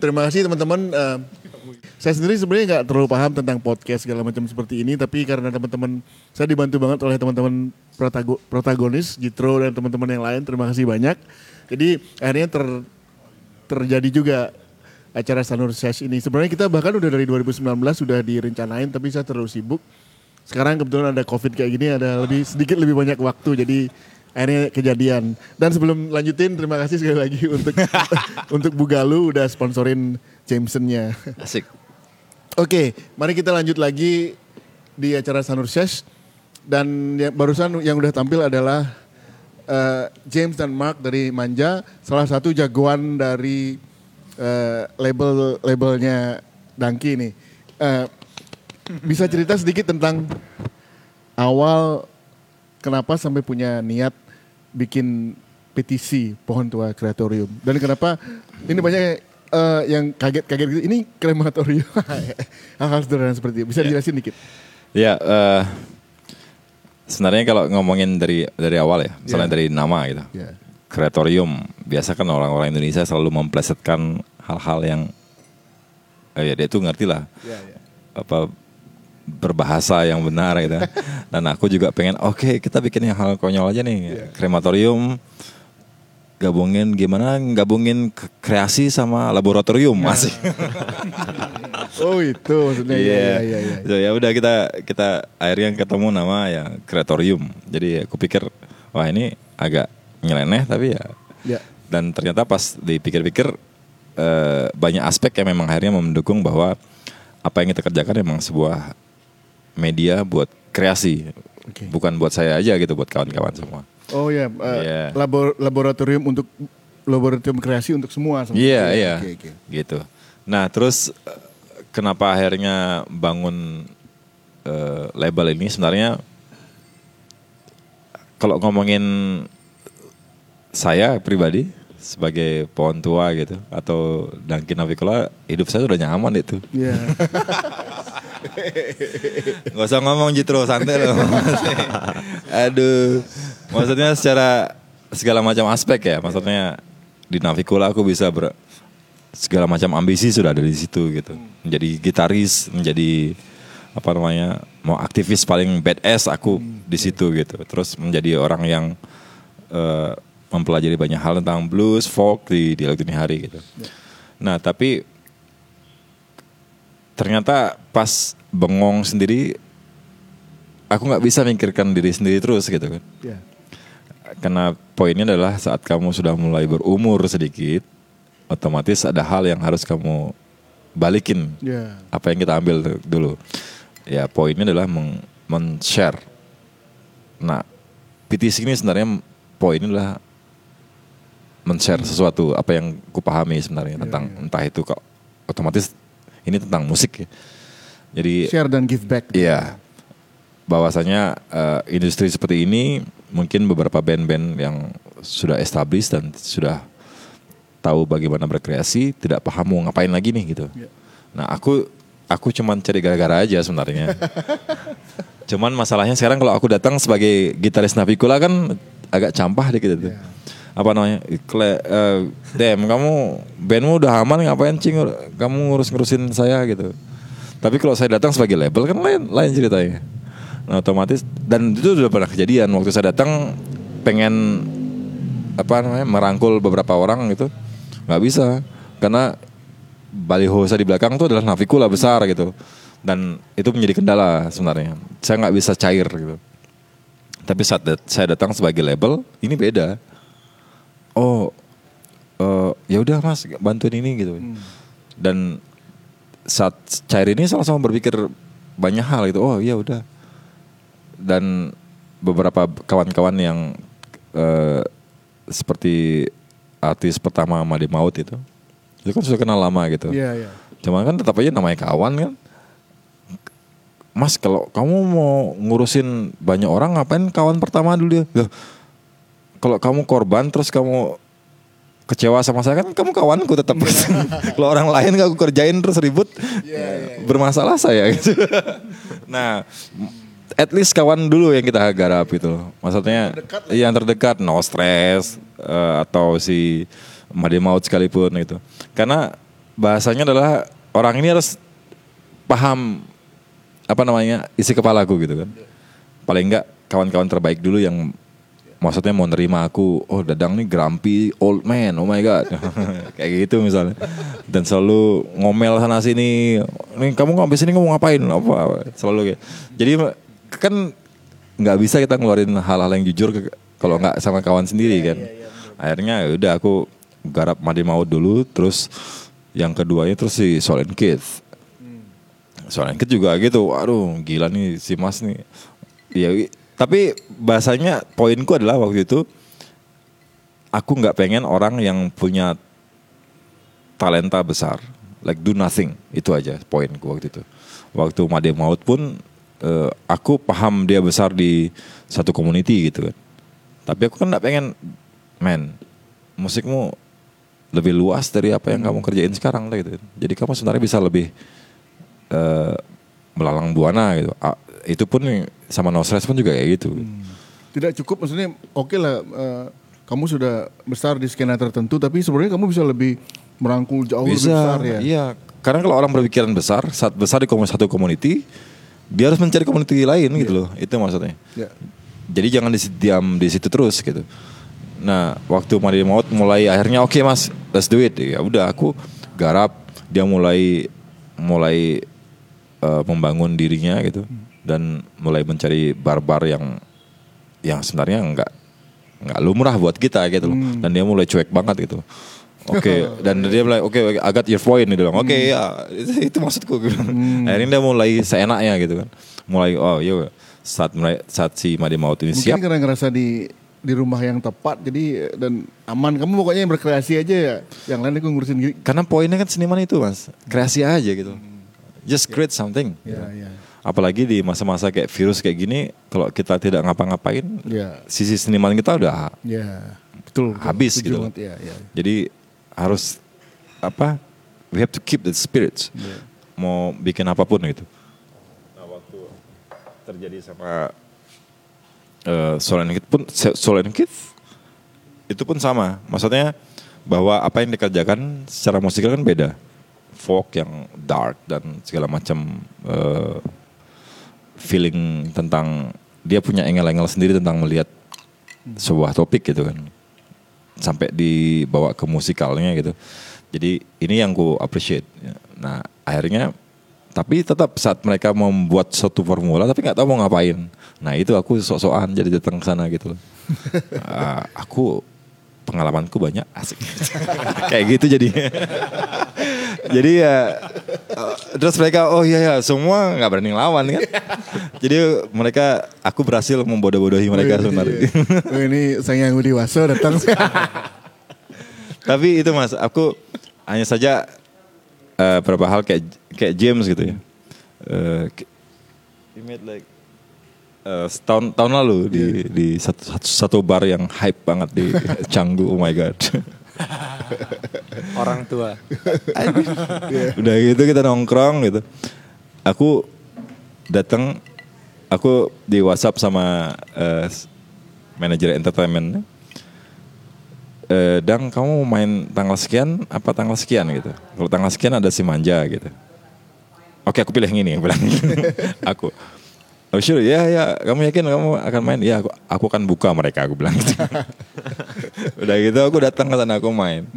terima kasih teman-teman. Eh, saya sendiri sebenarnya nggak terlalu paham tentang podcast segala macam seperti ini, tapi karena teman-teman saya dibantu banget oleh teman-teman protago- protagonis Jitro dan teman-teman yang lain. Terima kasih banyak. Jadi akhirnya ter, terjadi juga acara Sanur Sesh ini. Sebenarnya kita bahkan udah dari 2019 sudah direncanain, tapi saya terlalu sibuk. Sekarang kebetulan ada COVID kayak gini, ada lebih sedikit lebih banyak waktu, jadi akhirnya kejadian. Dan sebelum lanjutin, terima kasih sekali lagi untuk untuk Bugalu udah sponsorin Jamesonnya. Asik. Oke, mari kita lanjut lagi di acara Sanur Sesh. Dan yang barusan yang udah tampil adalah eh, James dan Mark dari Manja, salah satu jagoan dari eh, label labelnya Dangki ini. Eh, bisa cerita sedikit tentang awal kenapa sampai punya niat bikin petisi pohon tua kreatorium? Dan kenapa ini banyak eh, yang kaget-kaget gitu ini krematorium. Hal-hal sederhana seperti itu. Bisa dijelasin dikit? Ya, eh, sebenarnya kalau ngomongin dari dari awal ya, misalnya Ya. dari nama gitu. ya. Kreatorium, biasa kan orang-orang Indonesia selalu memplesetkan hal-hal yang eh, ya dia tuh ngerti lah ya ya. apa berbahasa yang benar gitu. Dan aku juga pengen oke kita bikin yang hal konyol aja nih. Krematorium gabungin gimana gabungin kreasi sama laboratorium masih. oh itu maksudnya ya Iya. ya ya, ya. So, ya udah kita kita akhirnya ketemu nama ya Kreatorium. Jadi aku pikir wah ini agak nyeleneh tapi ya Ya. dan ternyata pas dipikir-pikir eh, banyak aspek yang memang akhirnya mendukung bahwa apa yang kita kerjakan memang sebuah media buat kreasi. Oke. Bukan buat saya aja gitu, buat kawan-kawan semua. oh ya eh, Iya. labor- laboratorium untuk laboratorium kreasi untuk semua Iya, iya. oke, oke. Gitu. Nah, terus eh, kenapa akhirnya bangun eh, label ini sebenarnya kalau ngomongin saya pribadi sebagai pohon tua gitu atau Dangkin Navicula hidup saya udah nyaman itu. Iya. Gak usah ngomong Jitro, santai loh. Aduh. Maksudnya secara segala macam aspek ya. Maksudnya di Navicula aku bisa ber segala macam ambisi sudah ada di situ gitu. Menjadi gitaris, menjadi apa namanya, mau aktivis paling badass aku di situ gitu. Terus menjadi orang yang eh, mempelajari banyak hal tentang blues, folk di di Dini Hari gitu. Nah, tapi ternyata pas bengong sendiri aku nggak bisa mikirkan diri sendiri terus gitu kan Iya. karena poinnya adalah saat kamu sudah mulai berumur sedikit otomatis ada hal yang harus kamu balikin Iya. apa yang kita ambil dulu ya poinnya adalah men-share nah PTC ini sebenarnya poinnya adalah men-share sesuatu apa yang kupahami sebenarnya tentang entah itu kok otomatis ini tentang musik ya jadi Share dan give back. Iya. Bahwasanya eh, industri seperti ini mungkin beberapa band-band yang sudah established dan sudah tahu bagaimana berkreasi tidak paham mau ngapain lagi nih gitu. Iya. Nah, aku aku cuman cari gara-gara aja sebenarnya. cuman masalahnya sekarang kalau aku datang sebagai gitaris Navicula kan agak campah dikit itu. Apa namanya? Kle, eh, Dem, kamu bandmu udah aman ngapain cing? Kamu ngurus-ngurusin saya gitu. Tapi kalau saya datang sebagai label kan lain lain ceritanya. Nah, otomatis dan itu sudah pernah kejadian waktu saya datang pengen apa namanya merangkul beberapa orang gitu nggak bisa karena baliho saya di belakang tuh adalah Navicula besar gitu dan itu menjadi kendala sebenarnya saya nggak bisa cair gitu tapi saat saya datang sebagai label ini beda oh eh, ya udah mas bantuin ini gitu dan saat cair ini sama-sama berpikir banyak hal gitu oh iya udah dan beberapa kawan-kawan yang eh, seperti artis pertama Made Maut itu itu kan sudah kenal lama gitu Iya, iya. Cuma kan tetap aja namanya kawan kan. Mas kalau kamu mau ngurusin banyak orang ngapain kawan pertama dulu dia? Loh, kalau kamu korban terus kamu kecewa sama saya kan kamu kawanku tetap. kalau orang lain gak aku kerjain terus ribut ya, bermasalah saya gitu. nah, at least kawan dulu yang kita garap gitu. Maksudnya yang terdekat no stress eh, atau si Made Maut sekalipun gitu. Karena bahasanya adalah orang ini harus paham apa namanya isi kepalaku gitu kan. Paling enggak kawan-kawan terbaik dulu yang maksudnya mau nerima aku, oh Dadang nih grumpy old man, oh my god. Kayak gitu misalnya. Dan selalu ngomel sana sini, nih kamu ngomong sini ngomong ngapain? Apa? Selalu kayak. Jadi kan nggak bisa kita ngeluarin hal-hal yang jujur kalau nggak sama kawan sendiri kan. Akhirnya ya udah aku garap Madi Maut dulu, terus yang keduanya terus si Solen Kids. Soalnya Kid juga gitu, waduh gila nih si Mas nih. Ya, tapi bahasanya poinku adalah waktu itu aku nggak pengen orang yang punya talenta besar, like do nothing itu aja poinku waktu itu. Waktu Made Maut pun eh, aku paham dia besar di satu community gitu kan. Tapi aku kan nggak pengen, man, musikmu lebih luas dari apa yang kamu kerjain sekarang lah gitu. Jadi kamu sebenarnya bisa lebih eh, melalang buana gitu. Itu pun sama No Stress pun juga kayak gitu. Tidak cukup maksudnya oke lah eh, kamu sudah besar di skena tertentu tapi sebenarnya kamu bisa lebih merangkul jauh lebih Bisa, besar ya. iya. Karena kalau orang berpikiran besar, saat besar di satu community, dia harus mencari community lain gitu loh. Itu maksudnya. Ya. Jadi jangan di, diam di situ terus gitu. Nah, waktu Madi Maut mulai akhirnya oke Mas, let's do it. Ya udah aku garap, dia mulai mulai eh, membangun dirinya gitu dan mulai mencari barbar yang yang sebenarnya enggak nggak lumrah buat kita gitu loh. Dan dia mulai cuek banget gitu. Oke, dan dia mulai oke oke, I got your point dia bilang. Oke ya, itu, itu maksudku bilang. Akhirnya dia mulai seenaknya gitu kan. Mulai oh iya saat mulai saat si Madi Maut ini Mungkin siap karena ngerasa di di rumah yang tepat jadi dan aman kamu pokoknya yang berkreasi aja ya. Yang lain aku ngurusin gini. Karena poinnya kan seniman itu mas, kreasi aja gitu. Just create something. Ya, ya. Apalagi di masa-masa kayak virus kayak gini, kalau kita tidak ngapa-ngapain, Ya. sisi seniman kita udah Ya. Betul. betul. Habis Setuju gitu. banget, Ya, ya. Jadi harus apa? We have to keep the spirits. Iya. Mau bikin apa pun gitu. Nah, waktu terjadi sama uh, Solen Kid pun Solen Kid itu pun sama. Maksudnya bahwa apa yang dikerjakan secara musikal kan beda. Folk yang dark dan segala macam eh, feeling tentang dia punya engel-engel sendiri tentang melihat sebuah topik gitu kan. Sampai dibawa ke musikalnya gitu. Jadi ini yang ku appreciate. Nah akhirnya tapi tetap saat mereka membuat suatu formula tapi nggak tahu mau ngapain. Nah itu aku sok-sokan jadi datang ke sana gitu loh. Ah, aku pengalamanku banyak asik. Kayak gitu jadi jadi ya eh, terus mereka oh iya ya semua nggak berani lawan kan jadi mereka aku berhasil membodoh-bodohi mereka sebenarnya Oh, ini saya yang dewasa datang. Tapi itu mas, aku hanya saja eh, beberapa hal kayak kayak James gitu ya. Eh, ki- he made like eh, setahun tahun lalu di di satu, satu satu bar yang hype banget di Canggu. Oh my god. Orang tua. Udah gitu kita nongkrong gitu. Aku datang, aku di WhatsApp sama eh, manajer entertainment. Eh, Dang kamu main tanggal sekian apa tanggal sekian gitu. Kalau tanggal sekian ada si Manja gitu. Oke aku pilih yang ini bilang. aku. Oh sure ya ya kamu yakin kamu akan main? Ya aku, aku akan buka mereka aku bilang gitu. Udah gitu aku datang ke sana aku main.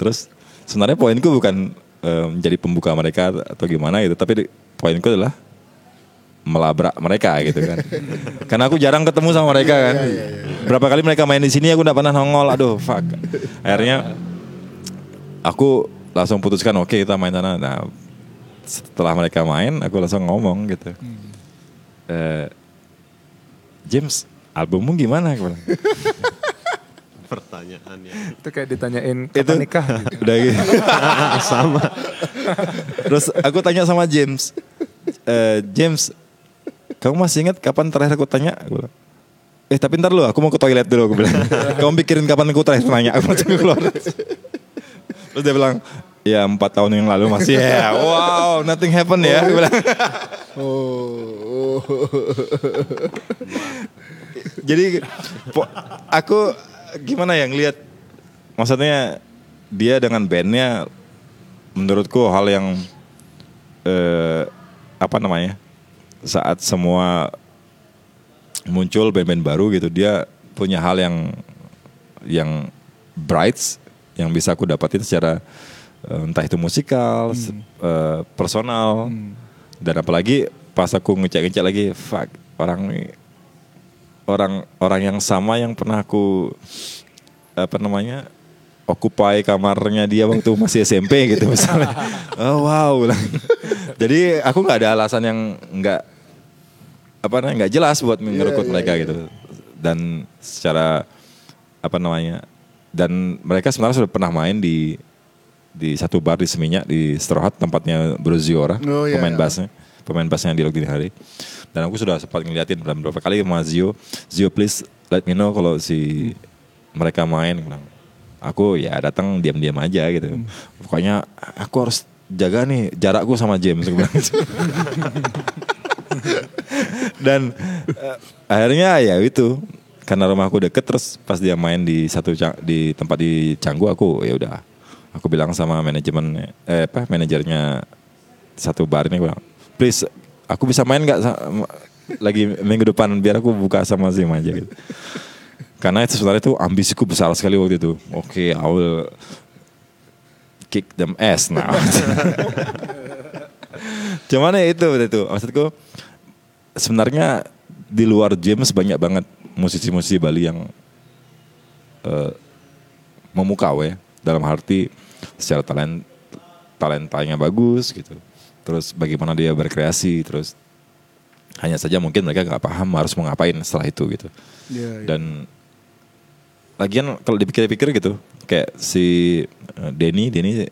Terus sebenarnya poinku bukan eh, menjadi pembuka mereka atau gimana gitu, tapi poinku adalah melabrak mereka gitu kan. Karena aku jarang ketemu sama mereka kan. Berapa kali mereka main di sini aku nggak pernah nongol. Aduh, fuck. Akhirnya aku langsung putuskan oke kita main sana. Nah, setelah mereka main aku langsung ngomong gitu. Eh, James, albummu gimana? Bilang. pertanyaannya Itu kayak ditanyain itu kapan nikah. udah gitu. sama terus aku tanya sama James "Eh, James kamu masih ingat kapan terakhir aku tanya aku bilang, eh tapi ntar lu aku mau ke toilet dulu aku bilang kamu pikirin kapan aku terakhir tanya aku mau keluar terus dia bilang ya empat tahun yang lalu masih ya wow nothing happen ya aku bilang oh, jadi po- aku gimana ya ngelihat? Maksudnya dia dengan bandnya menurutku hal yang eh, apa namanya saat semua muncul band-band baru gitu dia punya hal yang yang bright yang bisa aku dapatin secara eh, entah itu musikal, se- eh, personal dan apalagi pas aku ngecek-ngecek lagi fuck orang orang orang yang sama yang pernah aku apa namanya occupy kamarnya dia waktu masih SMP gitu misalnya. Oh wow. Jadi aku nggak ada alasan yang nggak apa namanya nggak jelas buat iya, mereka iya. gitu. Dan secara apa namanya dan mereka sebenarnya sudah pernah main di di satu bar di Seminyak di Straw Hut tempatnya Broziora Oh, iya, pemain iya. bassnya pemain bassnya di Dini Hari dan aku sudah sempat ngeliatin dalam beberapa kali sama Zio Zio please let me know kalau si mereka main Aku ya datang diam-diam aja gitu Hmm. pokoknya aku harus jaga nih jarakku sama James dan eh, akhirnya ya itu karena rumahku deket terus pas dia main di satu di tempat di Canggu aku ya udah aku bilang sama manajemen eh apa manajernya satu bar ini bilang please aku bisa main nggak lagi minggu depan? Biar aku buka sama Zim aja gitu. Karena itu sebenarnya itu ambisiku besar sekali waktu itu. Oke I will kick them ass now cuman ya itu itu. Maksudku sebenarnya di luar James banyak banget musisi-musisi Bali yang eh, memukau ya. Dalam arti secara talent talentanya bagus gitu. Terus bagaimana dia berkreasi terus hanya saja mungkin mereka nggak paham harus mau ngapain setelah itu gitu. Iya, iya. dan lagian kalau dipikir-pikir gitu kayak si eh, Denny Denny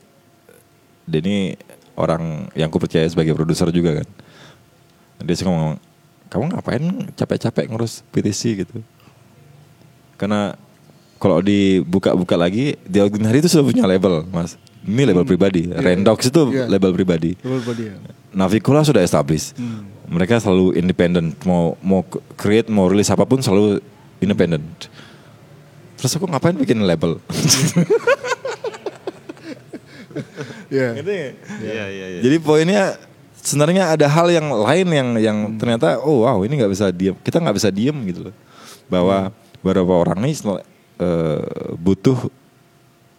Denny orang yang ku percaya sebagai produser juga kan. Dia suka ngomong kamu ngapain capek-capek ngurus PTC gitu? Karena kalau dibuka-buka lagi di Algin hari itu sudah punya label mas ini label pribadi Rendox itu Iya. label pribadi Betul, Bodi, ya. Navicola sudah established. Mereka selalu independen. Mau mau create, mau rilis apa pun selalu independen. Terus aku ngapain bikin label? Iya. Iya iya iya. Jadi poinnya sebenarnya ada hal yang lain yang yang ternyata oh wow ini nggak bisa diam. Kita nggak bisa diem gitu loh. Bahwa beberapa orang nih eh, butuh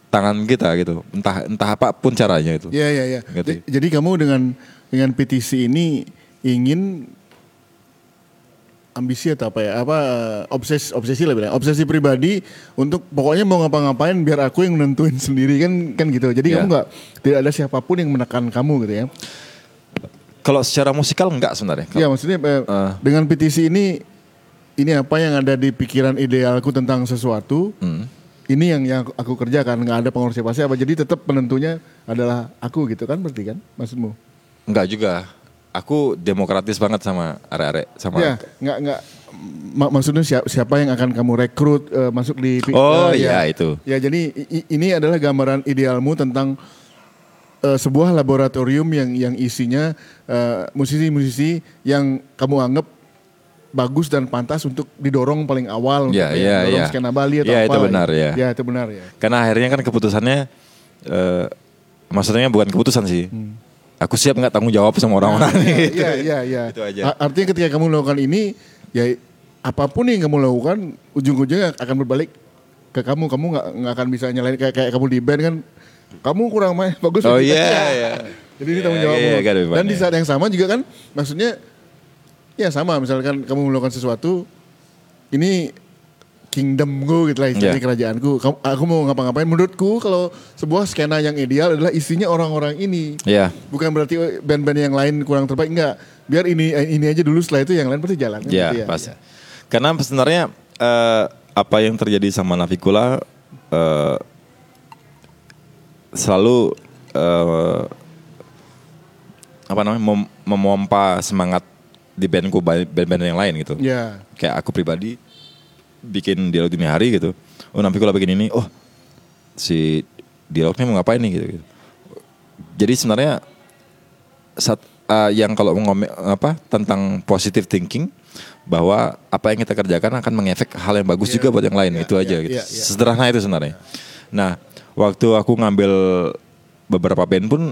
tangan kita gitu. Entah entah apa pun caranya itu. Iya, iya, iya. Gitu. J- Jadi kamu dengan dengan PTC ini ingin ambisi atau apa ya? Apa eh, obses obsesi lah bilang. Obsesi pribadi untuk pokoknya mau ngapa-ngapain biar aku yang nentuin sendiri kan kan gitu. Jadi Iya. kamu nggak tidak ada siapa pun yang menekan kamu gitu ya. Kalau secara musikal enggak sebenarnya. Iya, maksudnya Eh. dengan PTC ini ini apa yang ada di pikiran idealku tentang sesuatu. Hmm. Ini yang yang aku, kerjakan, nggak ada pengurusi pasti apa. Jadi tetap penentunya adalah aku gitu kan berarti kan maksudmu? Enggak juga. Aku demokratis banget sama are-are sama Ya, nggak nggak mak- maksudnya siapa, siapa yang akan kamu rekrut eh, masuk di Oh, eh, iya, itu. Ya, jadi i- ini adalah gambaran idealmu tentang eh, sebuah laboratorium yang yang isinya musisi-musisi yang kamu anggap bagus dan pantas untuk didorong paling awal untuk Iya, iya, dorong iya. skena Bali atau Iya, apa itu lah benar, ya. Ya, itu benar ya. Karena akhirnya kan keputusannya eh maksudnya bukan keputusan sih. Aku siap nggak tanggung jawab sama orang-orang Iya, gitu. iya, iya, iya. Itu aja. Artinya ketika kamu melakukan ini, ya apa pun yang kamu lakukan, ujung-ujungnya akan berbalik ke kamu. Kamu nggak nggak akan bisa nyalain kayak kayak kamu di band kan. Kamu kurang main bagus. Oh gitu. iya, iya. Jadi ini Iya, tanggung iya, jawabmu. iya, gotta be Dan di ya. saat yang sama juga kan, maksudnya ya sama. Misalkan kamu melakukan sesuatu, ini kingdom gue gitu lah istilahnya Iya. kerajaanku. Kamu- Aku mau ngapa-ngapain. Menurutku kalau sebuah skena yang ideal adalah isinya orang-orang ini. Iya. Bukan berarti band-band yang lain kurang terbaik enggak. Biar ini ini aja dulu setelah itu yang lain pasti jalan. Iya, Gitu ya. pas. Karena sebenarnya eh, apa yang terjadi sama Navikula eh, selalu eh, apa namanya mem- memompa semangat di bandku ba- band-band yang lain gitu. Iya. Kayak aku pribadi bikin dialog dini hari gitu. Oh Navikula bikin ini, oh si dialognya mau ngapain nih gitu. gitu. Jadi sebenarnya saat uh, yang kalau ngomong apa tentang positive thinking bahwa apa yang kita kerjakan akan mengefek hal yang bagus juga buat yang lain itu aja iya, gitu. iya, iya. Sederhana itu sebenarnya. Nah, waktu aku ngambil beberapa band pun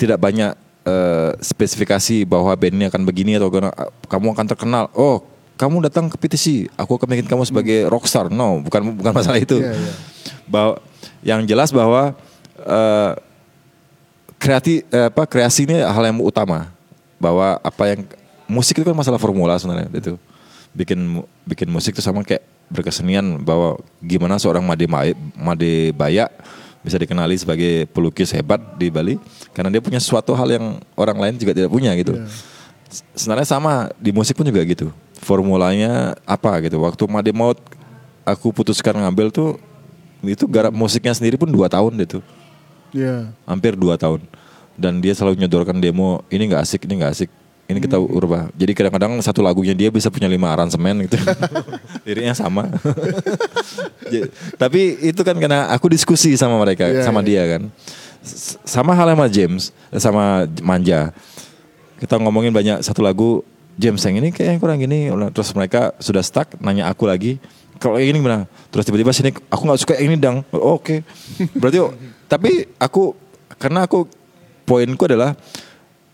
tidak banyak eh, spesifikasi bahwa band ini akan begini atau gana- kamu akan terkenal. Oh, kamu datang ke PTC, aku akan bikin kamu sebagai rockstar. No, bukan bukan masalah itu. Iya, iya. Bahwa yang jelas bahwa eh, kreati eh, apa kreasi ini hal yang utama bahwa apa yang musik itu kan masalah formula sebenarnya itu bikin bikin musik itu sama kayak berkesenian bahwa gimana seorang Made Made Baya bisa dikenali sebagai pelukis hebat di Bali karena dia punya suatu hal yang orang lain juga tidak punya gitu. S- Sebenarnya sama di musik pun juga gitu. Formulanya apa gitu. Waktu Made Maut aku putuskan ngambil tuh itu garap musiknya sendiri pun dua tahun itu Iya. hampir dua tahun dan dia selalu nyodorkan demo ini nggak asik ini nggak asik ini kita ubah. Jadi kadang-kadang satu lagunya dia bisa punya lima aransemen gitu. Liriknya sama. Tapi itu kan karena aku diskusi sama mereka Iya, sama iya. dia kan. S- sama halnya sama James eh, sama Manja. Kita ngomongin banyak satu lagu James yang ini kayak yang kurang gini. Terus mereka sudah stuck nanya aku lagi kalau ini gimana? Terus tiba-tiba sini aku nggak suka yang ini dang. Oh, oke. Berarti tapi aku karena aku poinku adalah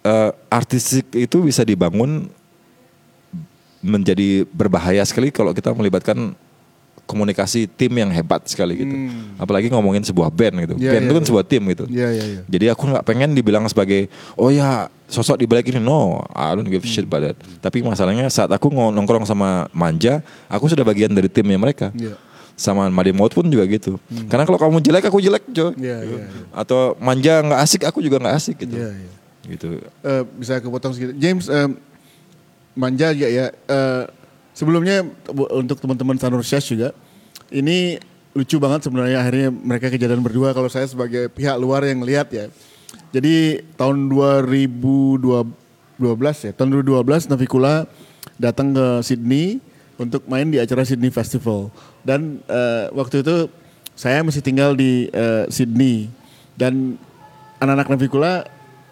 eh, artistik itu bisa dibangun menjadi berbahaya sekali kalau kita melibatkan komunikasi tim yang hebat sekali gitu apalagi ngomongin sebuah band gitu Hmm. Iya, band iya, itu kan iya. sebuah tim gitu Iya, iya, iya. jadi aku nggak pengen dibilang sebagai oh ya sosok di balik ini no I don't give shit about that. Tapi masalahnya saat aku nongkrong sama Manja, aku sudah bagian dari timnya mereka. Iya. Sama Madi Maut pun juga gitu. Karena kalau kamu jelek aku jelek, Jo. Iya, iya, iya. Atau Manja nggak asik, aku juga nggak asik gitu. Iya, iya. Gitu. Eh, bisa aku potong sedikit. James em, manja juga ya. Eh, sebelumnya untuk teman-teman Sanur Shash juga, ini lucu banget sebenarnya akhirnya mereka kejadian berdua. Kalau saya sebagai pihak luar yang lihat ya. Jadi tahun 2012 ya, tahun 2012 Navikula datang ke Sydney untuk main di acara Sydney Festival. Dan eh, waktu itu saya masih tinggal di eh, Sydney dan anak-anak Navikula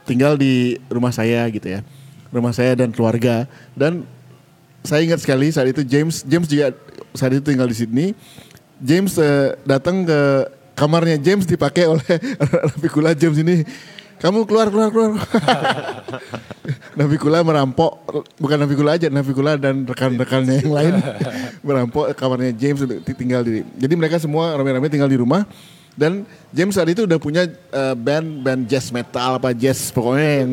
tinggal di rumah saya gitu ya. Rumah saya dan keluarga. Dan saya ingat sekali saat itu James James juga saat itu tinggal di Sydney. James eh, datang ke kamarnya James dipakai oleh Navikula James ini. Kamu keluar keluar keluar. Navikula merampok bukan Navikula aja, Navikula dan rekan-rekannya yang lain merampok kamarnya James tinggal di. Jadi mereka semua rame-rame tinggal di rumah dan James saat itu udah punya eh, band band jazz metal apa jazz pokoknya yang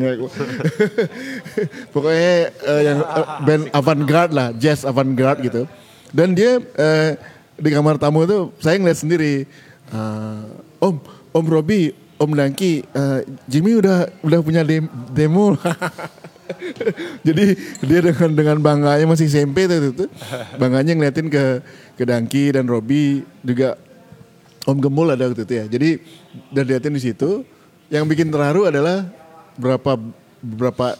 pokoknya eh, yang eh, band avant-garde lah, jazz avant-garde gitu. Dan dia eh, di kamar tamu itu saya ngeliat sendiri eh, Om, Om Robi, Om Dangki, eh, Jimmy udah udah punya dem- demo. Jadi dia dengan dengan bangganya masih SMP tuh, tuh, tuh. bangganya ngeliatin ke ke Dangki dan Robi juga Om Gemul ada waktu itu ya. Jadi dan liatin di situ. Yang bikin terharu adalah berapa berapa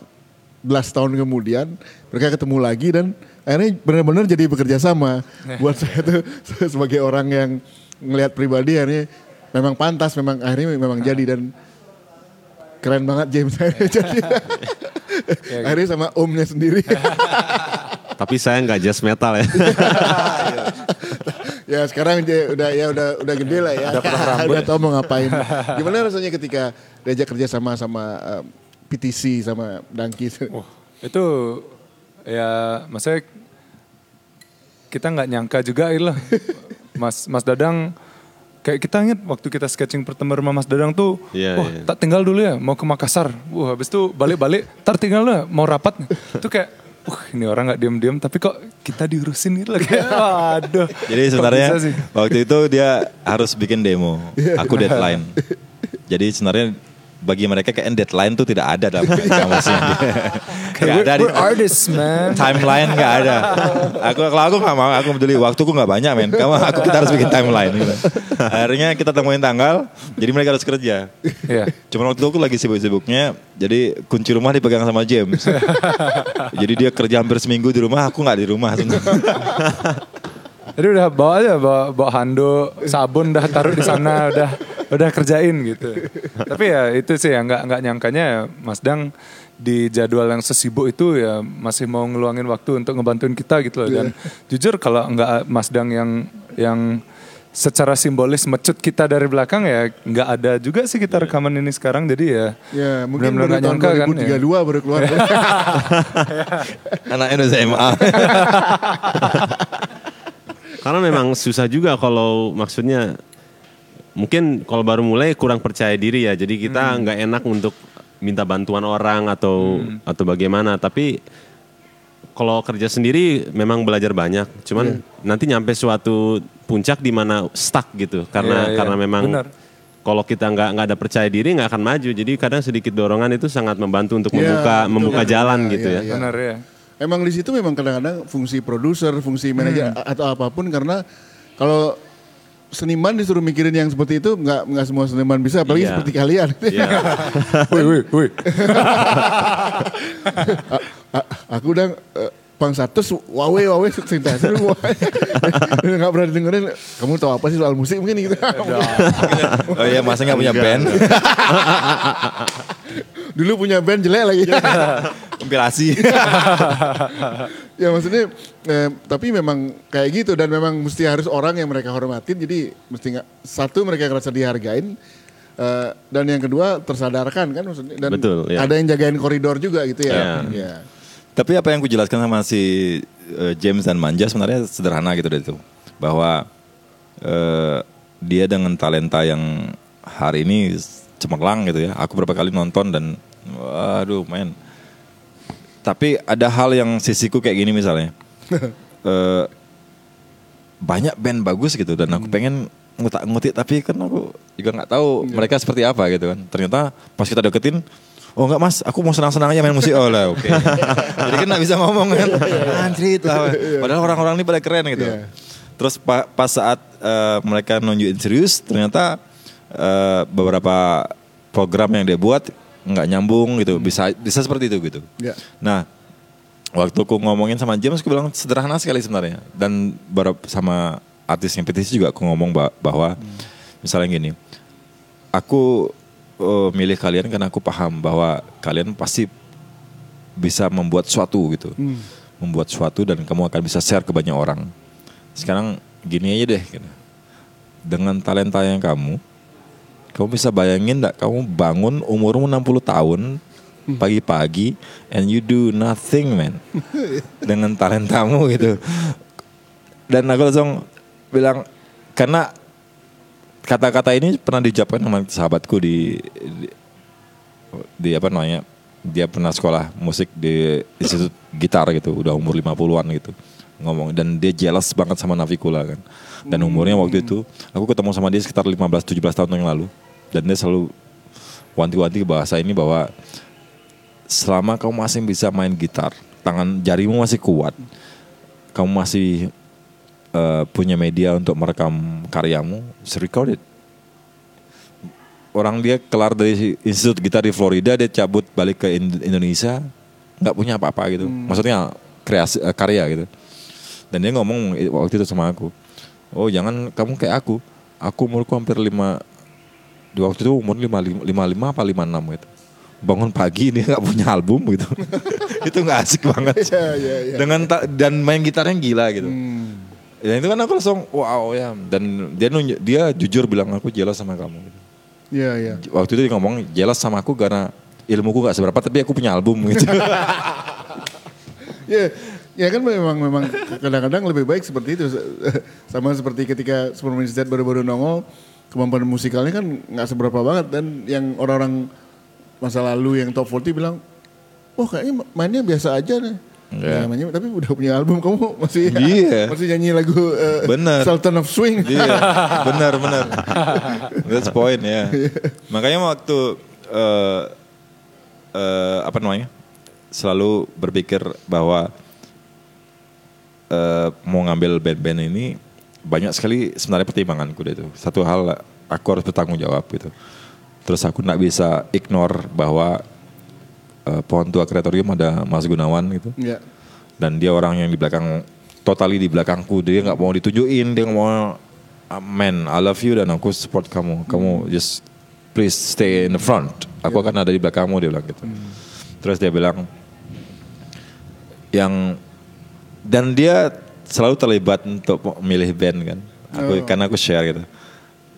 belas tahun kemudian mereka ketemu lagi dan akhirnya benar-benar jadi bekerja sama. Buat saya tuh sebagai orang yang ngelihat pribadi akhirnya memang pantas, memang akhirnya memang jadi dan keren banget James akhirnya jadi. akhirnya sama omnya sendiri. Tapi saya nggak jazz metal ya. Ya sekarang dia udah ya udah udah gede lah ya. Udah, tahu mau ngapain. Gimana rasanya ketika diajak kerja sama sama eh, PTC sama Dangki? Itu ya maksudnya kita nggak nyangka juga gitu lah. Mas Mas Dadang kayak kita ingat waktu kita sketching pertama rumah Mas Dadang tuh, Iya, wah iya. tak tinggal dulu ya mau ke Makassar. Wah habis itu balik-balik, tar tinggal dulu ya mau rapat. Itu kayak, wah ini orang nggak diem-diem tapi kok kita diurusin gitu lah kayak, aduh. Jadi sebenarnya waktu itu dia harus bikin demo. Aku deadline. Jadi sebenarnya bagi mereka kayak deadline tuh tidak ada dalam kamusnya. Gak ada di We're artists man. timeline nggak ada. Aku kalau aku nggak mau, aku peduli waktuku nggak banyak men. Kamu aku kita harus bikin timeline. Gitu. Akhirnya kita temuin tanggal, jadi mereka harus kerja. Iya. Cuman waktu itu aku lagi sibuk-sibuknya, jadi kunci rumah dipegang sama James. jadi dia kerja hampir seminggu di rumah, aku nggak di rumah. Jadi udah bawa aja bawa, bawa handuk, sabun dah taruh di sana udah udah kerjain gitu. Tapi ya itu sih ya nggak nggak nyangkanya ya, Mas Dang di jadwal yang sesibuk itu ya masih mau ngeluangin waktu untuk ngebantuin kita gitu loh dan jujur kalau nggak Mas Dang yang yang secara simbolis mecut kita dari belakang ya nggak ada juga sih kita rekaman ini sekarang jadi ya Ya, mungkin benar-benar baru nggak tahun nyangka kan ya. 2032 baru keluar. Anak Indonesia MA. Karena memang susah juga kalau maksudnya mungkin kalau baru mulai kurang percaya diri ya. Jadi kita nggak enak untuk minta bantuan orang atau atau bagaimana. Tapi kalau kerja sendiri memang belajar banyak. Cuman nanti nyampe suatu puncak di mana stuck gitu. Karena Iya, iya. karena memang Benar. kalau kita nggak nggak ada percaya diri nggak akan maju. Jadi kadang sedikit dorongan itu sangat membantu untuk Iya, membuka betul. membuka jalan Iya, gitu ya. iya. benar ya Emang di situ memang kadang-kadang fungsi produser, fungsi manajer Hmm. atau apa pun karena kalau seniman disuruh mikirin yang seperti itu nggak nggak semua seniman bisa apalagi Iya. seperti kalian. Iya. woi woi woi A- a- aku udah eh, Bang Satus, wawe wawe cinta semua. Nggak pernah dengerin. Kamu tahu apa sih soal musik mungkin gitu. Oh iya, masa nggak punya band? Dulu punya band jelek lagi. Kompilasi. ya maksudnya, eh, tapi memang kayak gitu dan memang mesti harus orang yang mereka hormatin. Jadi mesti nggak satu mereka ngerasa dihargain. eh, dan yang kedua tersadarkan kan maksudnya dan Betul, ya. ada yang jagain koridor juga gitu ya. Ya. Ya. Tapi apa yang ku jelaskan sama si eh, James dan Manja sebenarnya sederhana gitu deh itu. Bahwa eh, dia dengan talenta yang hari ini cemerlang gitu ya. Aku berapa kali nonton dan waduh men. Tapi ada hal yang sisiku kayak gini misalnya. Eh, banyak band bagus gitu dan aku pengen ngutak-ngutik tapi kan aku juga nggak tahu mereka seperti apa gitu kan. Ternyata pas kita deketin Oh enggak mas, aku mau senang-senang aja main musik. Oh lah oke. Jadi kan nggak bisa ngomong kan. Anjrit lah. Padahal orang-orang ini pada keren gitu. Iya. Terus pa- pas saat eh, mereka nunjukin serius, ternyata eh, beberapa program yang dia buat nggak nyambung gitu. Bisa bisa seperti itu gitu. Ya. Nah, waktu aku ngomongin sama James, aku bilang sederhana sekali sebenarnya. Dan beberapa sama artis yang petisi juga aku ngomong ba- bahwa misalnya gini, aku eh, milih kalian karena aku paham bahwa kalian pasti bisa membuat suatu gitu, membuat suatu dan kamu akan bisa share ke banyak orang. Sekarang gini aja deh, gitu. dengan talenta yang kamu, kamu bisa bayangin enggak kamu bangun umurmu 60 tahun pagi-pagi and you do nothing man. Dengan talentamu gitu. Dan aku langsung bilang karena kata-kata ini pernah diucapkan sama sahabatku di, di di apa namanya dia pernah sekolah musik di institut gitar gitu udah umur 50-an gitu ngomong. Dan dia jealous banget sama Navikula kan. Dan umurnya waktu itu aku ketemu sama dia sekitar 15-17 tahun yang lalu. Dan dia selalu wanti-wanti bahasa ini bahwa selama kamu masih bisa main gitar tangan jarimu masih kuat kamu masih eh, punya media untuk merekam karyamu just record it. Orang dia kelar dari institut gitar di Florida dia cabut balik ke In- Indonesia nggak punya apa-apa gitu. Maksudnya kreasi eh, karya gitu dan dia ngomong waktu itu sama aku oh jangan kamu kayak aku. Aku umurku hampir lima di waktu itu umur lima lima lima apa lima enam gitu. Bangun pagi dia nggak punya album gitu. Itu nggak asik banget. Ya, ya, ya. dengan ta- dan main gitarnya gila gitu. Ya itu kan aku langsung wow ya. Dan dia nunjuk, dia jujur bilang aku jelas sama kamu. Gitu. Iya, iya. waktu itu dia ngomong jelas sama aku karena ilmuku gak seberapa tapi aku punya album gitu. Ya, ya kan memang memang kadang-kadang lebih baik seperti itu. Sama seperti ketika Superman Z baru-baru nongol, kemampuan musikalnya kan nggak seberapa banget dan yang orang-orang masa lalu yang top 40 bilang, wah kayaknya mainnya biasa aja nih. Iya. Ya, mainnya, tapi udah punya album kamu masih Iya. masih nyanyi lagu eh, Bener. Sultan of Swing. Iya, benar benar. That's point ya. Makanya waktu eh eh, apa namanya? Selalu berpikir bahwa eh, mau ngambil band-band ini banyak sekali sebenarnya pertimbanganku itu. Satu hal aku harus bertanggung jawab gitu. Terus aku nggak bisa ignore bahwa eh, pohon tua kreatorium ada Mas Gunawan gitu. Ya. dan dia orang yang di belakang totally di belakangku. Dia nggak mau ditunjukin dia nggak mau "Ah, man I love you dan aku support kamu. Kamu just please stay in the front. Aku akan ada di belakangmu dia bilang gitu. Terus dia bilang yang dan dia selalu terlibat untuk milih band kan Aku karena aku share gitu.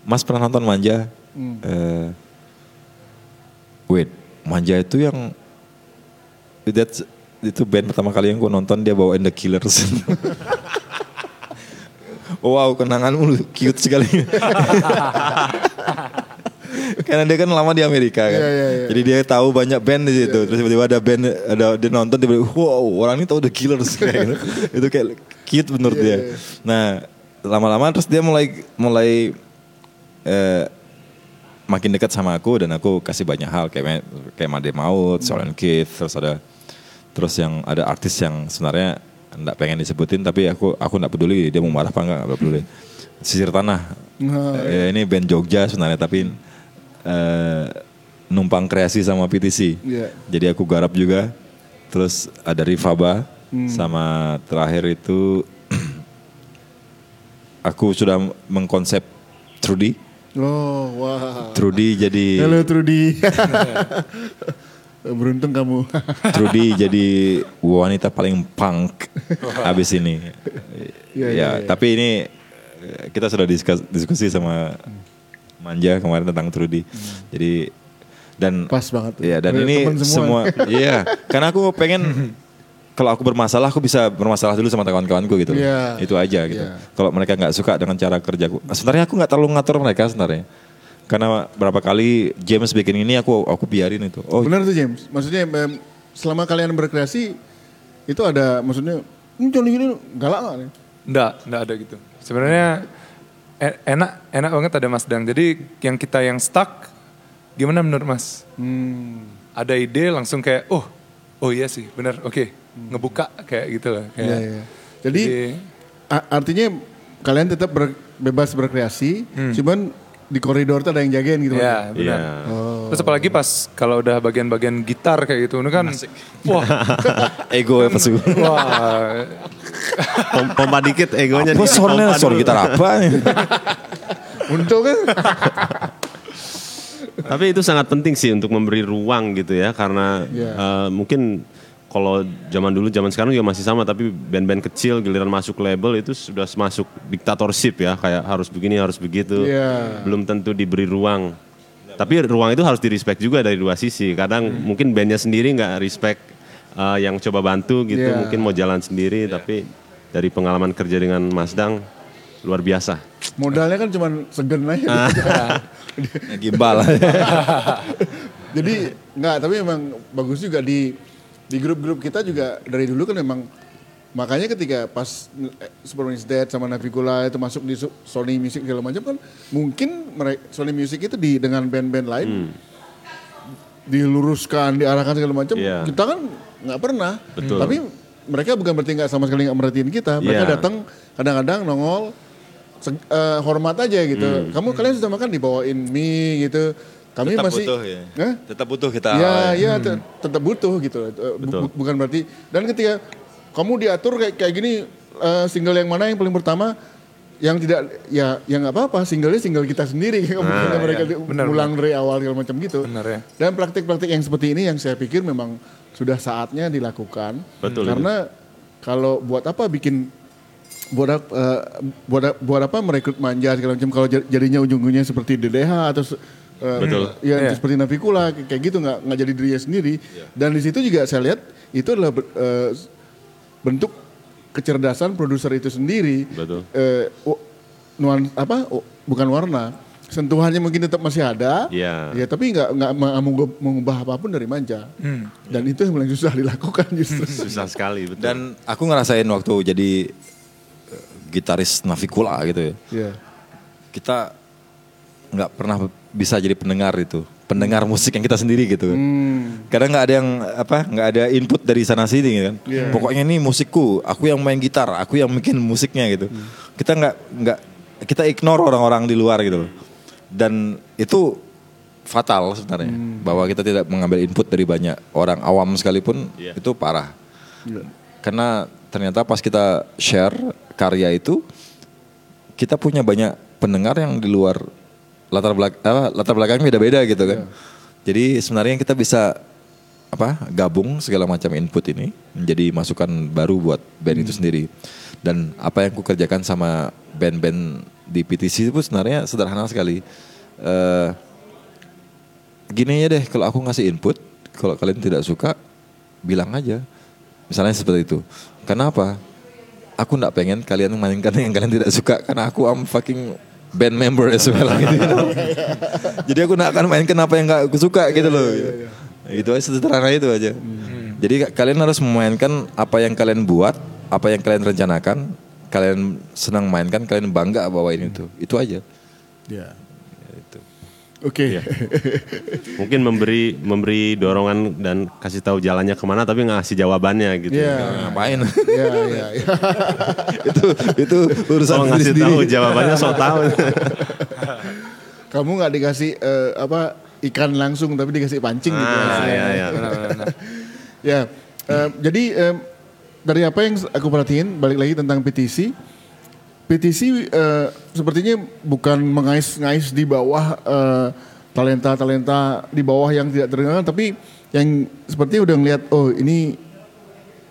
Mas pernah nonton Manja? Eh, wait, Manja itu yang that's, itu band pertama kali yang gue nonton dia bawain The Killers. wow, kenanganmu cute sekali. Karena dia kan lama di Amerika kan. Iya, iya, iya. Jadi dia tahu banyak band di situ. Terus tiba-tiba ada band ada dia nonton tiba-tiba wow, orang ini tahu The Killers kayak gitu. Itu kayak cute menurut Iya, dia. Nah, lama-lama terus dia mulai mulai eh, makin dekat sama aku dan aku kasih banyak hal kayak kayak Made Maut, Solen Keith, terus ada terus yang ada artis yang sebenarnya enggak pengen disebutin tapi aku aku enggak peduli dia mau marah apa enggak enggak peduli. Sisir Tanah. Nah, Eh, ini band Jogja sebenarnya tapi eh, numpang kreasi sama PTC. Iya. Jadi aku garap juga. Terus ada Rifaba sama terakhir itu aku sudah mengkonsep Trudy. Oh, wah. Trudy jadi Halo Trudy. Beruntung kamu. Trudy jadi wanita paling punk habis ini. Iya, ya, iya, iya. tapi ini eh, kita sudah diskus- diskusi sama Manja kemarin tentang Trudy. Jadi dan Pas banget. Iya dan ini semua, iya karena aku pengen kalau aku bermasalah aku bisa bermasalah dulu sama kawan-kawanku gitu. Iya. Itu aja gitu. Iya. Kalau mereka nggak suka dengan cara kerjaku, sebenarnya aku nggak terlalu ngatur mereka sebenarnya. Karena berapa kali James bikin ini aku aku biarin itu. Oh Benar tuh James. Maksudnya selama kalian berkreasi itu ada maksudnya ini ini galak nggak nih? Enggak, enggak ada gitu. Sebenarnya enak, enak banget ada Mas Dang. Jadi yang kita yang stuck, gimana menurut Mas? Hmm. Ada ide langsung kayak, oh, oh iya sih, benar, oke, ngebuka kayak gitu lah. Kayak, Iya, iya. Jadi a- artinya kalian tetap ber- bebas berkreasi, cuman di koridor tuh ada yang jagain gitu. Iya, Pak? benar. Iya. Terus apalagi pas kalau udah bagian-bagian gitar kayak gitu, ini kan, wah, ego ya pasti. wah, Pom- pompa dikit egonya. Apa soal dulu. gitar apa? Untuk kan? Tapi itu sangat penting sih untuk memberi ruang gitu ya karena Iya. eh, mungkin kalau zaman dulu zaman sekarang juga masih sama tapi band-band kecil giliran masuk label itu sudah masuk diktatorship ya kayak harus begini harus begitu. Iya. Belum tentu diberi ruang. Tapi ruang itu harus di-respect juga dari dua sisi. Kadang mungkin bandnya sendiri nggak respect eh, yang coba bantu gitu, Iya. mungkin mau jalan sendiri tapi dari pengalaman kerja dengan Mas Dang luar biasa. Modalnya kan cuma segen aja. Gimbal. Jadi nggak, tapi memang bagus juga di di grup-grup kita juga dari dulu kan memang makanya ketika pas eh, Super is Dead sama Navicula itu masuk di Sony Music segala macam kan mungkin mereka Sony Music itu di dengan band-band lain diluruskan, diarahkan segala macam. Iya. Kita kan nggak pernah. Betul. Tapi mereka bukan berarti nggak sama sekali nggak merhatiin kita. Mereka Iya. datang kadang-kadang nongol seg- eh, hormat aja gitu. Kamu kalian sudah makan dibawain mie gitu. Kami Tetap masih butuh ya. Hah? Tetap butuh kita. Ya, ya te- tetap butuh gitu. Eh, Betul. bu- bukan berarti dan ketika kamu diatur kayak kayak gini eh, single yang mana yang paling pertama yang tidak ya yang nggak apa-apa singlenya single kita sendiri Nah, Bukan mereka iya. Benar, ulang dari awal segala macam gitu. Benar ya. Dan praktik-praktik yang seperti ini yang saya pikir memang sudah saatnya dilakukan. Betul, Karena kalau buat apa bikin buat eh, buat buat apa merekrut manja segala macam kalau jad- jadinya ujung-ujungnya seperti DDH atau eh, Betul. ya Iya. seperti Navikula kayak kayak gitu nggak nggak jadi dirinya sendiri dan di situ juga saya lihat itu adalah eh, bentuk kecerdasan produser itu sendiri Betul. eh, w- nuan apa bukan warna sentuhannya mungkin tetap masih ada Iya. ya tapi nggak nggak mengubah, mengubah apa pun dari manja dan itu yang paling susah dilakukan justru Susah sekali betul. Dan aku ngerasain waktu jadi eh, gitaris Navikula gitu ya. ya Kita nggak pernah bisa jadi pendengar itu. Pendengar musik yang kita sendiri gitu kan. hmm. Kadang nggak ada yang apa, nggak ada input dari sana sini kan. Iya. Pokoknya ini musikku, aku yang main gitar, aku yang bikin musiknya gitu. Kita nggak nggak kita ignore orang-orang di luar gitu loh. Dan itu fatal sebenarnya bahwa kita tidak mengambil input dari banyak orang awam sekalipun Iya. itu parah. Iya. Karena ternyata pas kita share karya itu kita punya banyak pendengar yang di luar latar belak apa, latar belakangnya beda-beda gitu kan. Jadi sebenarnya kita bisa apa gabung segala macam input ini menjadi masukan baru buat band itu sendiri. Dan apa yang aku kerjakan sama band-band di PTC itu sebenarnya sederhana sekali. Eh, gini aja deh, kalau aku ngasih input, kalau kalian tidak suka, bilang aja. Misalnya seperti itu. Kenapa? Aku nggak pengen kalian mainkan yang kalian tidak suka, karena aku am fucking band member as well. gitu. Jadi aku nggak akan mainkan apa yang nggak aku suka gitu loh. Itu aja sederhana itu aja. Jadi ka- kalian harus memainkan apa yang kalian buat, apa yang kalian rencanakan, kalian senang mainkan, kalian bangga bawain itu. Itu aja. Ya. Oke. Mungkin memberi memberi dorongan dan kasih tahu jalannya ke mana tapi ngasih jawabannya gitu. Iya. Nah, Ngapain? Ya, ya, ya. itu itu urusan Kalau ngasih sendiri. tahu jawabannya so tahu. Kamu nggak dikasih eh, apa ikan langsung tapi dikasih pancing gitu. Ah, hasilnya. iya, iya. Ya, eh, jadi eh, dari apa yang aku perhatiin balik lagi tentang PTC, PTC eh, sepertinya bukan mengais-ngais di bawah eh, talenta-talenta di bawah yang tidak terkenal, tapi yang sepertinya udah ngeliat oh ini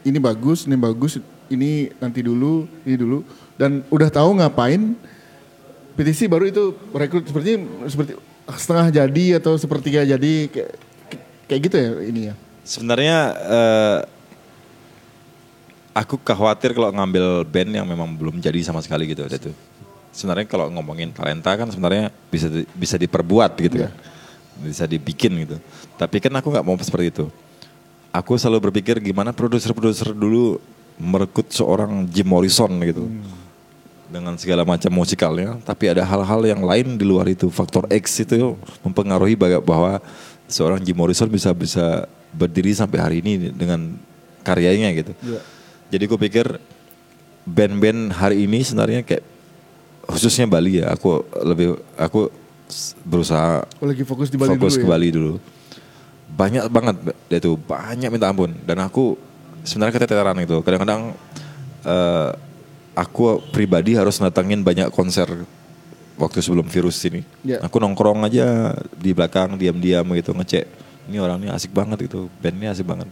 ini bagus, ini bagus, ini nanti dulu, ini dulu, dan udah tahu ngapain. PTC baru itu rekrut sepertinya seperti setengah jadi atau sepertiga jadi kayak, kayak gitu ya ini ya. Sebenarnya eh, aku khawatir kalau ngambil band yang memang belum jadi sama sekali gitu itu. Sebenarnya kalau ngomongin talenta kan sebenarnya bisa di- bisa diperbuat gitu kan. Bisa dibikin gitu. Tapi kan aku nggak mau seperti itu. Aku selalu berpikir gimana produser-produser dulu merekrut seorang Jim Morrison gitu. Dengan segala macam musikalnya, tapi ada hal-hal yang lain di luar itu. Faktor X itu mempengaruhi bahwa seorang Jim Morrison bisa bisa berdiri sampai hari ini dengan karyanya gitu. Iya. Jadi gue pikir band-band hari ini sebenarnya kayak khususnya Bali ya, aku lebih aku berusaha Oh, lagi fokus di Bali fokus dulu ke ya? Bali dulu. Banyak banget dia tuh, banyak minta ampun. Dan aku sebenarnya keteteran itu. Kadang-kadang eh, aku pribadi harus datangin banyak konser waktu sebelum virus ini. Ya. Aku nongkrong aja di belakang diam-diam gitu ngecek. Ini orangnya asik banget gitu, bandnya asik banget.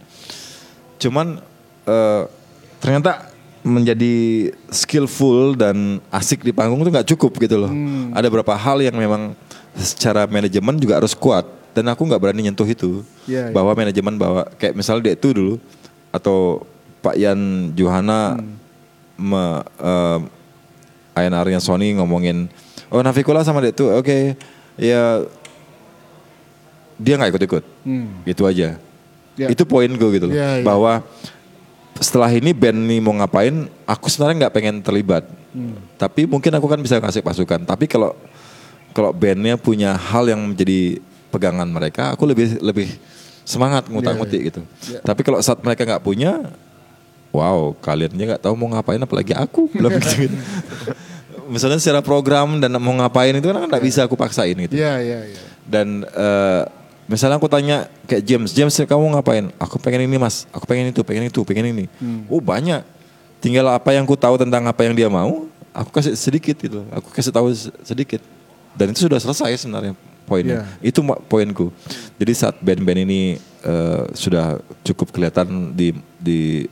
Cuman eh, ternyata menjadi skillful dan asik di panggung itu nggak cukup gitu loh. Hmm. Ada beberapa hal yang memang secara manajemen juga harus kuat dan aku nggak berani nyentuh itu. Iya, iya. bahwa manajemen bawa kayak misalnya dia itu dulu atau Pak Yan Johana Hmm. me, eh, A&R-nya Sony ngomongin oh Navikula sama dia tuh oke ya dia nggak ikut-ikut Hmm. gitu aja Ya. itu poin gue gitu loh Ya, ya. bahwa setelah ini band nih mau ngapain aku sebenarnya nggak pengen terlibat Hmm. tapi mungkin aku kan bisa kasih pasukan tapi kalau kalau bandnya punya hal yang menjadi pegangan mereka aku lebih lebih semangat ngutak-ngutik gitu Ya. tapi kalau saat mereka nggak punya wow kaliannya nggak tahu mau ngapain apalagi aku bilang gitu, gitu. misalnya secara program dan mau ngapain itu kan nggak bisa aku paksain gitu Iya, iya, iya. dan eh, misalnya aku tanya kayak James, James kamu ngapain? Aku pengen ini mas, aku pengen itu, pengen itu, pengen ini. Oh banyak. Tinggal apa yang ku tahu tentang apa yang dia mau, aku kasih sedikit gitu. Aku kasih tahu se- sedikit. Dan itu sudah selesai sebenarnya poinnya. Itu ma- poinku. Jadi saat band-band ini eh, sudah cukup kelihatan di di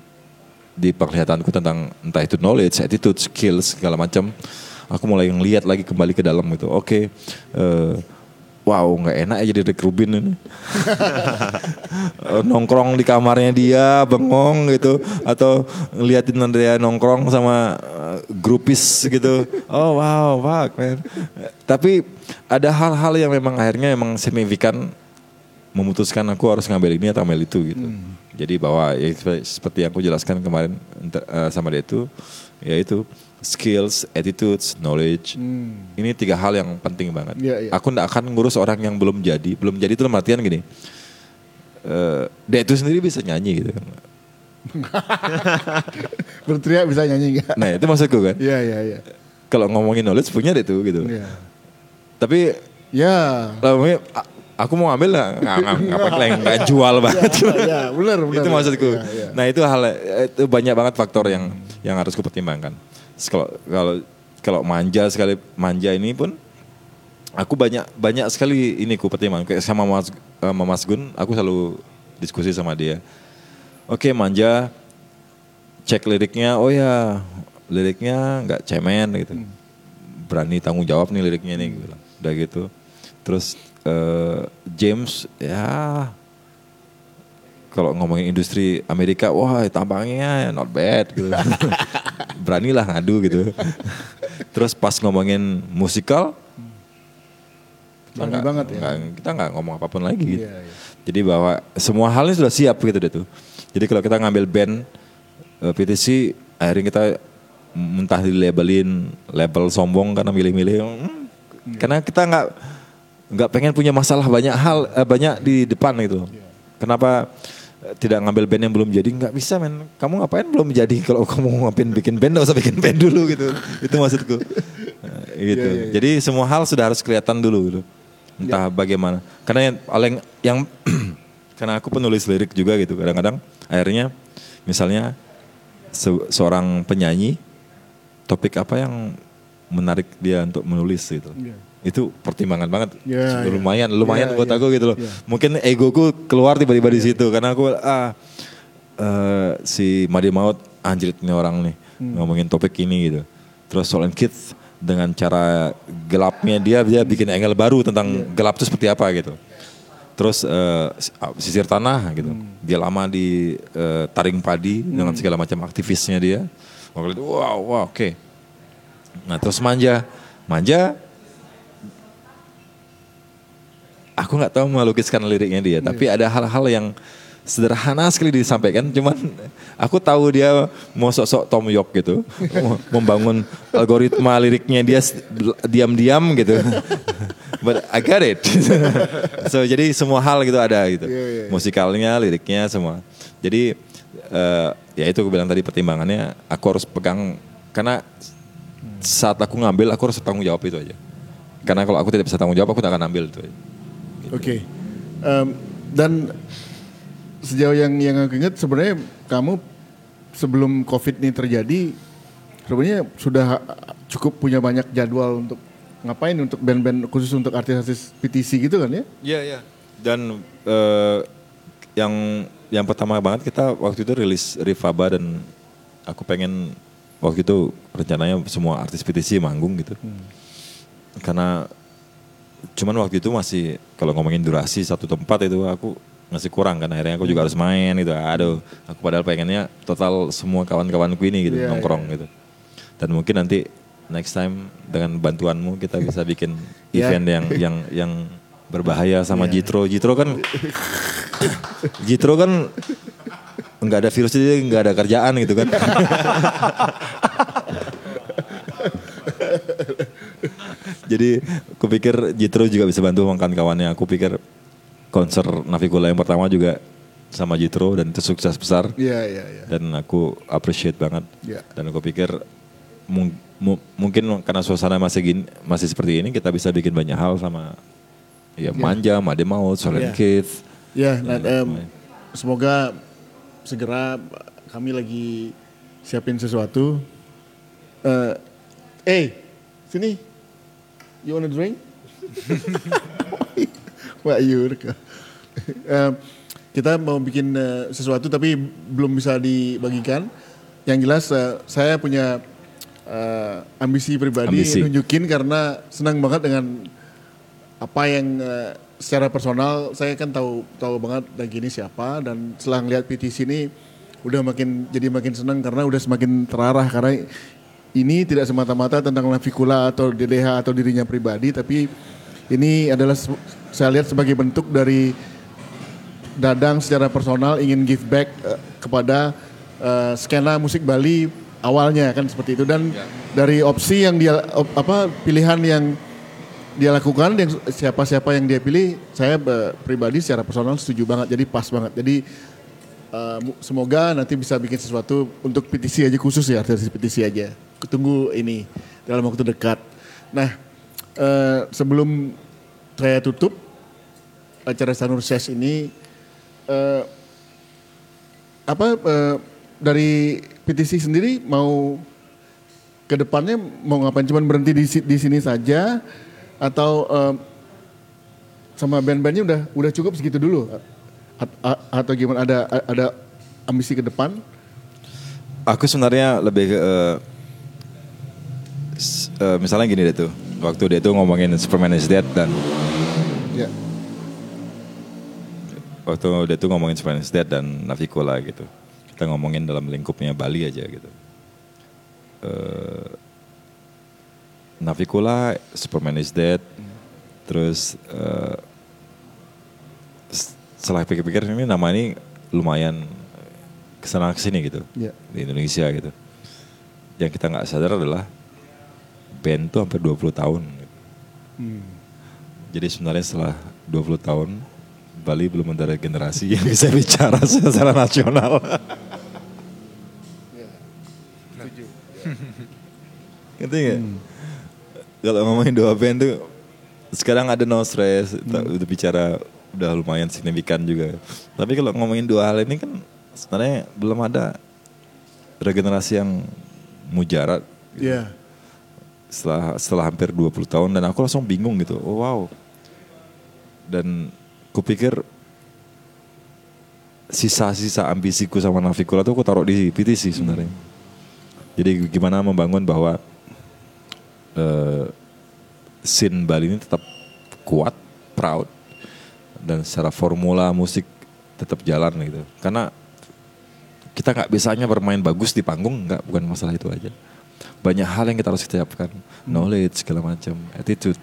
di penglihatanku tentang entah itu knowledge, attitude, skills segala macam, aku mulai ngelihat lagi kembali ke dalam gitu. Oke, eh, wow nggak enak ya jadi Rick Rubin ini. Nongkrong di kamarnya dia bengong gitu atau ngeliatin dia nongkrong sama eh, grupis gitu. Oh wow, fuck man. Tapi ada hal-hal yang memang akhirnya memang signifikan memutuskan aku harus ngambil ini atau ngambil itu gitu. Jadi bahwa ya sepe- seperti yang aku jelaskan kemarin eh, sama dia itu yaitu skills, attitudes, knowledge. Ini tiga hal yang penting banget. Iya, iya. Aku nggak akan ngurus orang yang belum jadi. Belum jadi itu dalam artian gini. eh dia itu sendiri bisa nyanyi gitu kan. Berteriak bisa nyanyi enggak? Nah itu maksudku kan. Iya, iya, iya. Kalau ngomongin knowledge punya dia tuh gitu. Iya. Tapi Ya. a- aku mau ambil lah nggak nggak nggak jual banget. Ya, benar, benar. itu maksudku. Iya, iya. Nah itu hal itu banyak banget faktor yang yang harus kupertimbangkan. Kalau kalau kalau manja sekali manja ini pun aku banyak banyak sekali ini ku pertimbangkan. Kayak sama Mas sama Mas Gun, aku selalu diskusi sama dia. Oke manja, cek liriknya. Oh ya liriknya nggak cemen gitu. berani tanggung jawab nih liriknya nih gitu. udah gitu terus eh, James ya kalau ngomongin industri Amerika wah tampangnya not bad gitu beranilah ngadu gitu terus pas ngomongin musikal kita Berani nggak- banget ya. kita nggak ngomong apa pun lagi gitu. Iya, iya. Jadi bahwa semua hal ini sudah siap gitu deh tuh. Jadi kalau kita ngambil band eh, PTC akhirnya kita mentah di labelin label sombong karena milih-milih hmm, karena kita nggak nggak pengen punya masalah banyak hal eh, banyak di depan gitu. Kenapa eh, tidak ngambil band yang belum jadi nggak bisa men. Kamu ngapain belum jadi? Kalau kamu ngapain bikin band nggak usah bikin band dulu gitu. Itu maksudku. Eh, gitu. Iya, iya, iya. jadi semua hal sudah harus kelihatan dulu gitu. Entah bagaimana. Karena yang paling yang karena aku penulis lirik juga gitu. Kadang-kadang akhirnya misalnya se- seorang penyanyi topik apa yang menarik dia untuk menulis gitu. Iya. Itu pertimbangan banget Iya, iya. lumayan lumayan Iya, buat iya. aku gitu loh Iya. mungkin egoku keluar tiba-tiba di situ karena aku ah eh, si Madi Maut anjir ini orang nih Hmm. ngomongin topik ini gitu terus Solen Kids dengan cara gelapnya dia dia bikin angle baru tentang Iya. gelap itu seperti apa gitu terus eh, sisir tanah gitu Hmm. dia lama di eh, taring padi dengan segala macam aktivisnya dia waktu itu wow wow oke nah terus manja manja aku nggak tahu melukiskan liriknya dia, tapi ada hal-hal yang sederhana sekali disampaikan. Cuman aku tahu dia mau sok-sok Tom York gitu, membangun algoritma liriknya dia diam-diam gitu. But I got it. so jadi semua hal gitu ada gitu, Iya, iya, iya. musikalnya, liriknya semua. Jadi eh, ya itu aku bilang tadi pertimbangannya aku harus pegang karena saat aku ngambil aku harus tanggung jawab itu aja. Karena kalau aku tidak bisa tanggung jawab aku tidak akan ambil itu. aja. Oke. Em, dan sejauh yang yang aku ingat sebenarnya kamu sebelum COVID ini terjadi sebenarnya sudah cukup punya banyak jadwal untuk ngapain untuk band-band khusus untuk artis-artis PTC gitu kan ya? Iya iya. Dan eh, yang yang pertama banget kita waktu itu rilis Rifaba dan aku pengen waktu itu rencananya semua artis PTC manggung gitu. Karena cuman waktu itu masih kalau ngomongin durasi satu tempat itu aku masih kurang kan akhirnya aku juga harus main gitu. Aduh, aku padahal pengennya total semua kawan-kawanku ini gitu Iya, nongkrong gitu. Dan mungkin nanti next time dengan bantuanmu kita bisa bikin Iya. event yang yang yang berbahaya sama Iya. Jitro. Jitro kan Jitro kan nggak ada virus jadi nggak ada kerjaan gitu kan. jadi pikir Jitro juga bisa bantu makan kawannya. Aku pikir konser Navikula yang pertama juga sama Jitro dan itu sukses besar Iya iya iya. dan aku appreciate banget Iya. dan aku pikir mung- mu- mungkin karena suasana masih gini masih seperti ini kita bisa bikin banyak hal sama ya manja Made Maut Solen Iya. Kids Ya, nah, dan em, semoga segera kami lagi siapin sesuatu. Eh, eh, sini. You wanna drink? Wah, you. Em, kita mau bikin eh, sesuatu tapi belum bisa dibagikan. Yang jelas eh, saya punya eh, ambisi pribadi Ambisi. nunjukin karena senang banget dengan apa yang secara personal saya kan tahu tahu banget lagi ini siapa dan setelah ngeliat PTC ini udah makin jadi makin senang karena udah semakin terarah karena ini tidak semata-mata tentang Navikula atau DDH atau dirinya pribadi tapi ini adalah saya lihat sebagai bentuk dari Dadang secara personal ingin give back eh, kepada eh, skena musik Bali awalnya kan seperti itu. Dan dari opsi yang dia op- apa pilihan yang dia lakukan yang siapa-siapa yang dia pilih saya eh, pribadi secara personal setuju banget. Jadi pas banget. Jadi mu- semoga nanti bisa bikin sesuatu untuk PTC aja khusus ya artis PTC aja. Tunggu ini dalam waktu dekat. Nah eh, sebelum saya tutup acara Sanur Ses ini eh, apa eh, dari PTC sendiri mau ke depannya mau ngapain? Cuman berhenti di, di sini saja? Atau em, sama band-bandnya udah udah cukup segitu dulu? A- a- atau gimana? Ada ada ambisi ke depan? Aku sebenarnya lebih s- eh, misalnya gini deh tuh. Waktu dia tuh ngomongin Superman is Dead dan Ya. waktu dia tuh ngomongin Superman is Dead dan Navicula gitu. Kita ngomongin dalam lingkupnya Bali aja gitu. Eh, Navicula, Superman is Dead, terus eh, s- setelah pikir-pikir ini nama ini lumayan ke sana ke sini gitu Ya. di Indonesia gitu. Yang kita nggak sadar adalah band tuh hampir 20 tahun. gitu. Jadi sebenarnya setelah 20 tahun Bali belum ada generasi yang bisa bicara secara nasional. Ngerti nggak? Kalau ngomongin dua band tuh sekarang ada No Stress, ta- udah bicara udah lumayan signifikan juga. Tapi kalau ngomongin dua hal ini kan sebenarnya belum ada regenerasi yang mujarab Ya. Setelah setelah hampir 20 tahun dan aku langsung bingung gitu. Oh, wow. Dan kupikir sisa-sisa ambisiku sama Navikula tuh aku taruh di PTC sebenarnya. Jadi gimana membangun bahwa eh, scene Bali ini tetap kuat, proud dan secara formula musik tetap jalan gitu. Karena kita nggak bisanya bermain bagus di panggung nggak bukan masalah itu aja banyak hal yang kita harus siapkan. Knowledge segala macam. Attitude.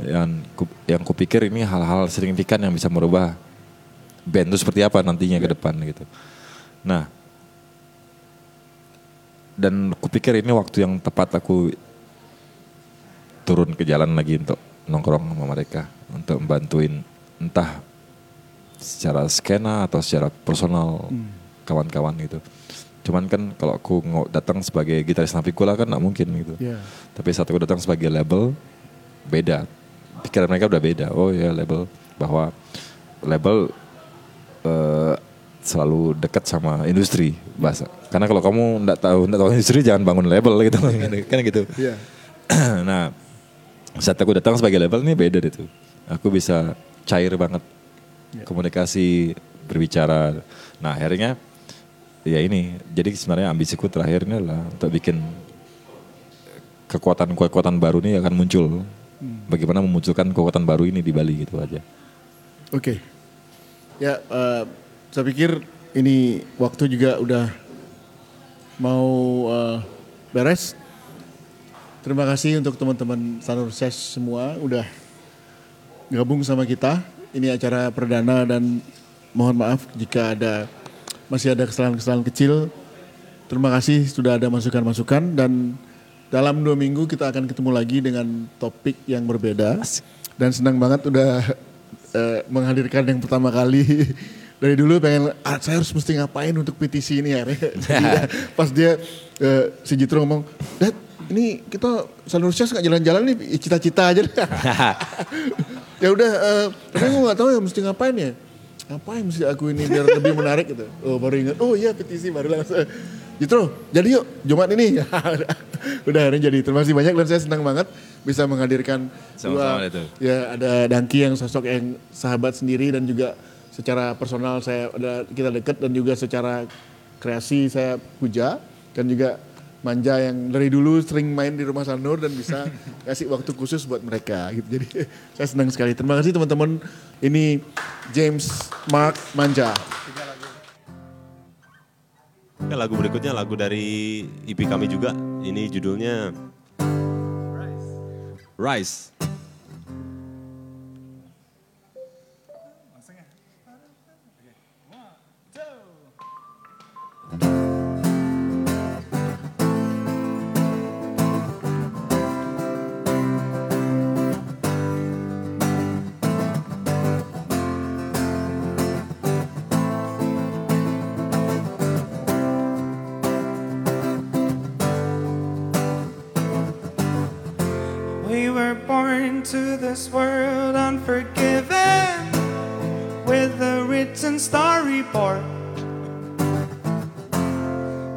Yang ku, yang kupikir ini hal-hal signifikan yang bisa merubah band itu seperti apa nantinya ke depan gitu. Nah dan kupikir ini waktu yang tepat aku turun ke jalan lagi untuk nongkrong sama mereka untuk membantuin entah secara skena atau secara personal kawan-kawan gitu. Cuman kan kalau aku datang sebagai gitaris Navicula kan nggak mungkin gitu. Ya. Tapi saat aku datang sebagai label beda. Pikiran mereka udah beda. Oh ya label bahwa label eh, selalu dekat sama industri bahasa. Karena kalau kamu nggak tahu nggak tahu industri jangan bangun label gitu kan gitu. Iya. nah saat aku datang sebagai label ini beda tuh. Aku bisa cair banget komunikasi berbicara. Nah akhirnya ya ini jadi sebenarnya ambisiku terakhir ini adalah untuk bikin kekuatan-kekuatan baru ini akan muncul. Bagaimana memunculkan kekuatan baru ini di Bali gitu aja. Oke. Ya, eh, saya pikir ini waktu juga udah mau eh, beres. Terima kasih untuk teman-teman Sanur Ses semua udah gabung sama kita. Ini acara perdana dan mohon maaf jika ada masih ada kesalahan-kesalahan kecil. Terima kasih sudah ada masukan-masukan dan dalam dua minggu kita akan ketemu lagi dengan topik yang berbeda. Dan senang banget udah eh, menghadirkan yang pertama kali dari dulu pengen ah, saya harus mesti ngapain untuk petisi ini ya. Jadi, Pas dia eh, si Jitro ngomong, Dad ini kita Sanursias nggak jalan-jalan nih cita-cita aja. ya udah, eh, tapi gue nggak tahu ya mesti ngapain ya. Ngapain mesti aku ini biar lebih menarik gitu. Oh baru ingat, oh iya petisi baru langsung. Jitro, jadi yuk Jumat ini. udah, hari jadi. Terima kasih banyak dan saya senang banget bisa menghadirkan Sama-sama dua- itu. Ya ada Dangki yang sosok yang sahabat sendiri dan juga secara personal saya ada kita dekat dan juga secara kreasi saya puja dan juga Manja yang dari dulu sering main di rumah Sanur dan bisa kasih waktu khusus buat mereka gitu. Jadi saya senang sekali. Terima kasih teman-teman. Ini James Mark Manja. Oke, lagu berikutnya lagu dari EP kami juga. Ini judulnya Rise. Were born to this world unforgiven with a written storyboard.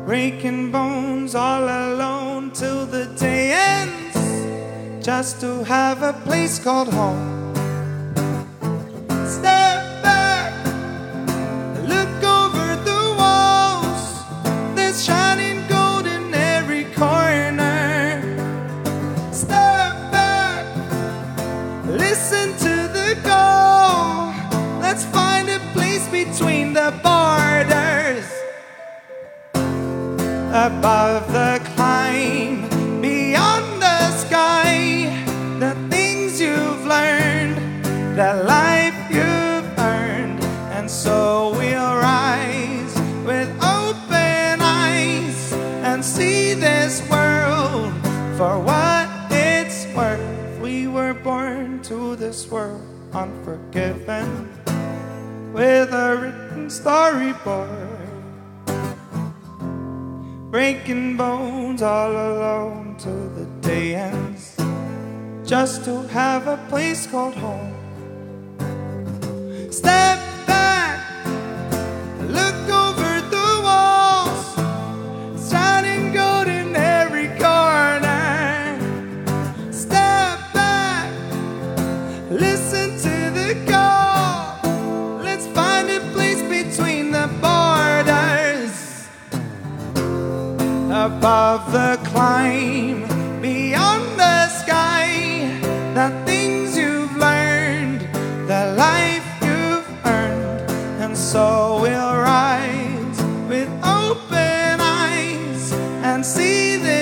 Breaking bones all alone till the day ends, just to have a place called home. Above the climb, beyond the sky, the things you've learned, the life you've earned, and so we'll rise with open eyes and see this world for what it's worth. We were born to this world unforgiven with a written storyboard breaking bones all alone till the day ends, just to have a place called home. Step above the climb, beyond the sky, the things you've learned, the life you've earned, and so we'll rise with open eyes and see this